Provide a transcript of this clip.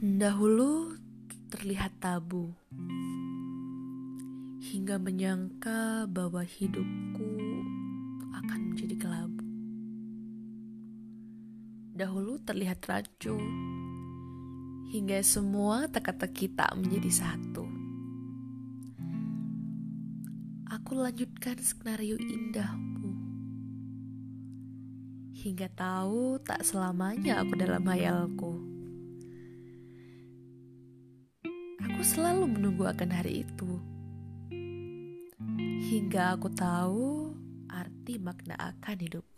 Dahulu terlihat tabu, hingga menyangka bahwa hidupku akan menjadi kelabu. Dahulu terlihat rancu, hingga semua teka-teki tak menjadi satu. Aku lanjutkan skenario indahmu, hingga tahu tak selamanya aku dalam hayalku. Aku selalu menunggu akan hari itu. Hingga aku tahu arti makna akan hidup.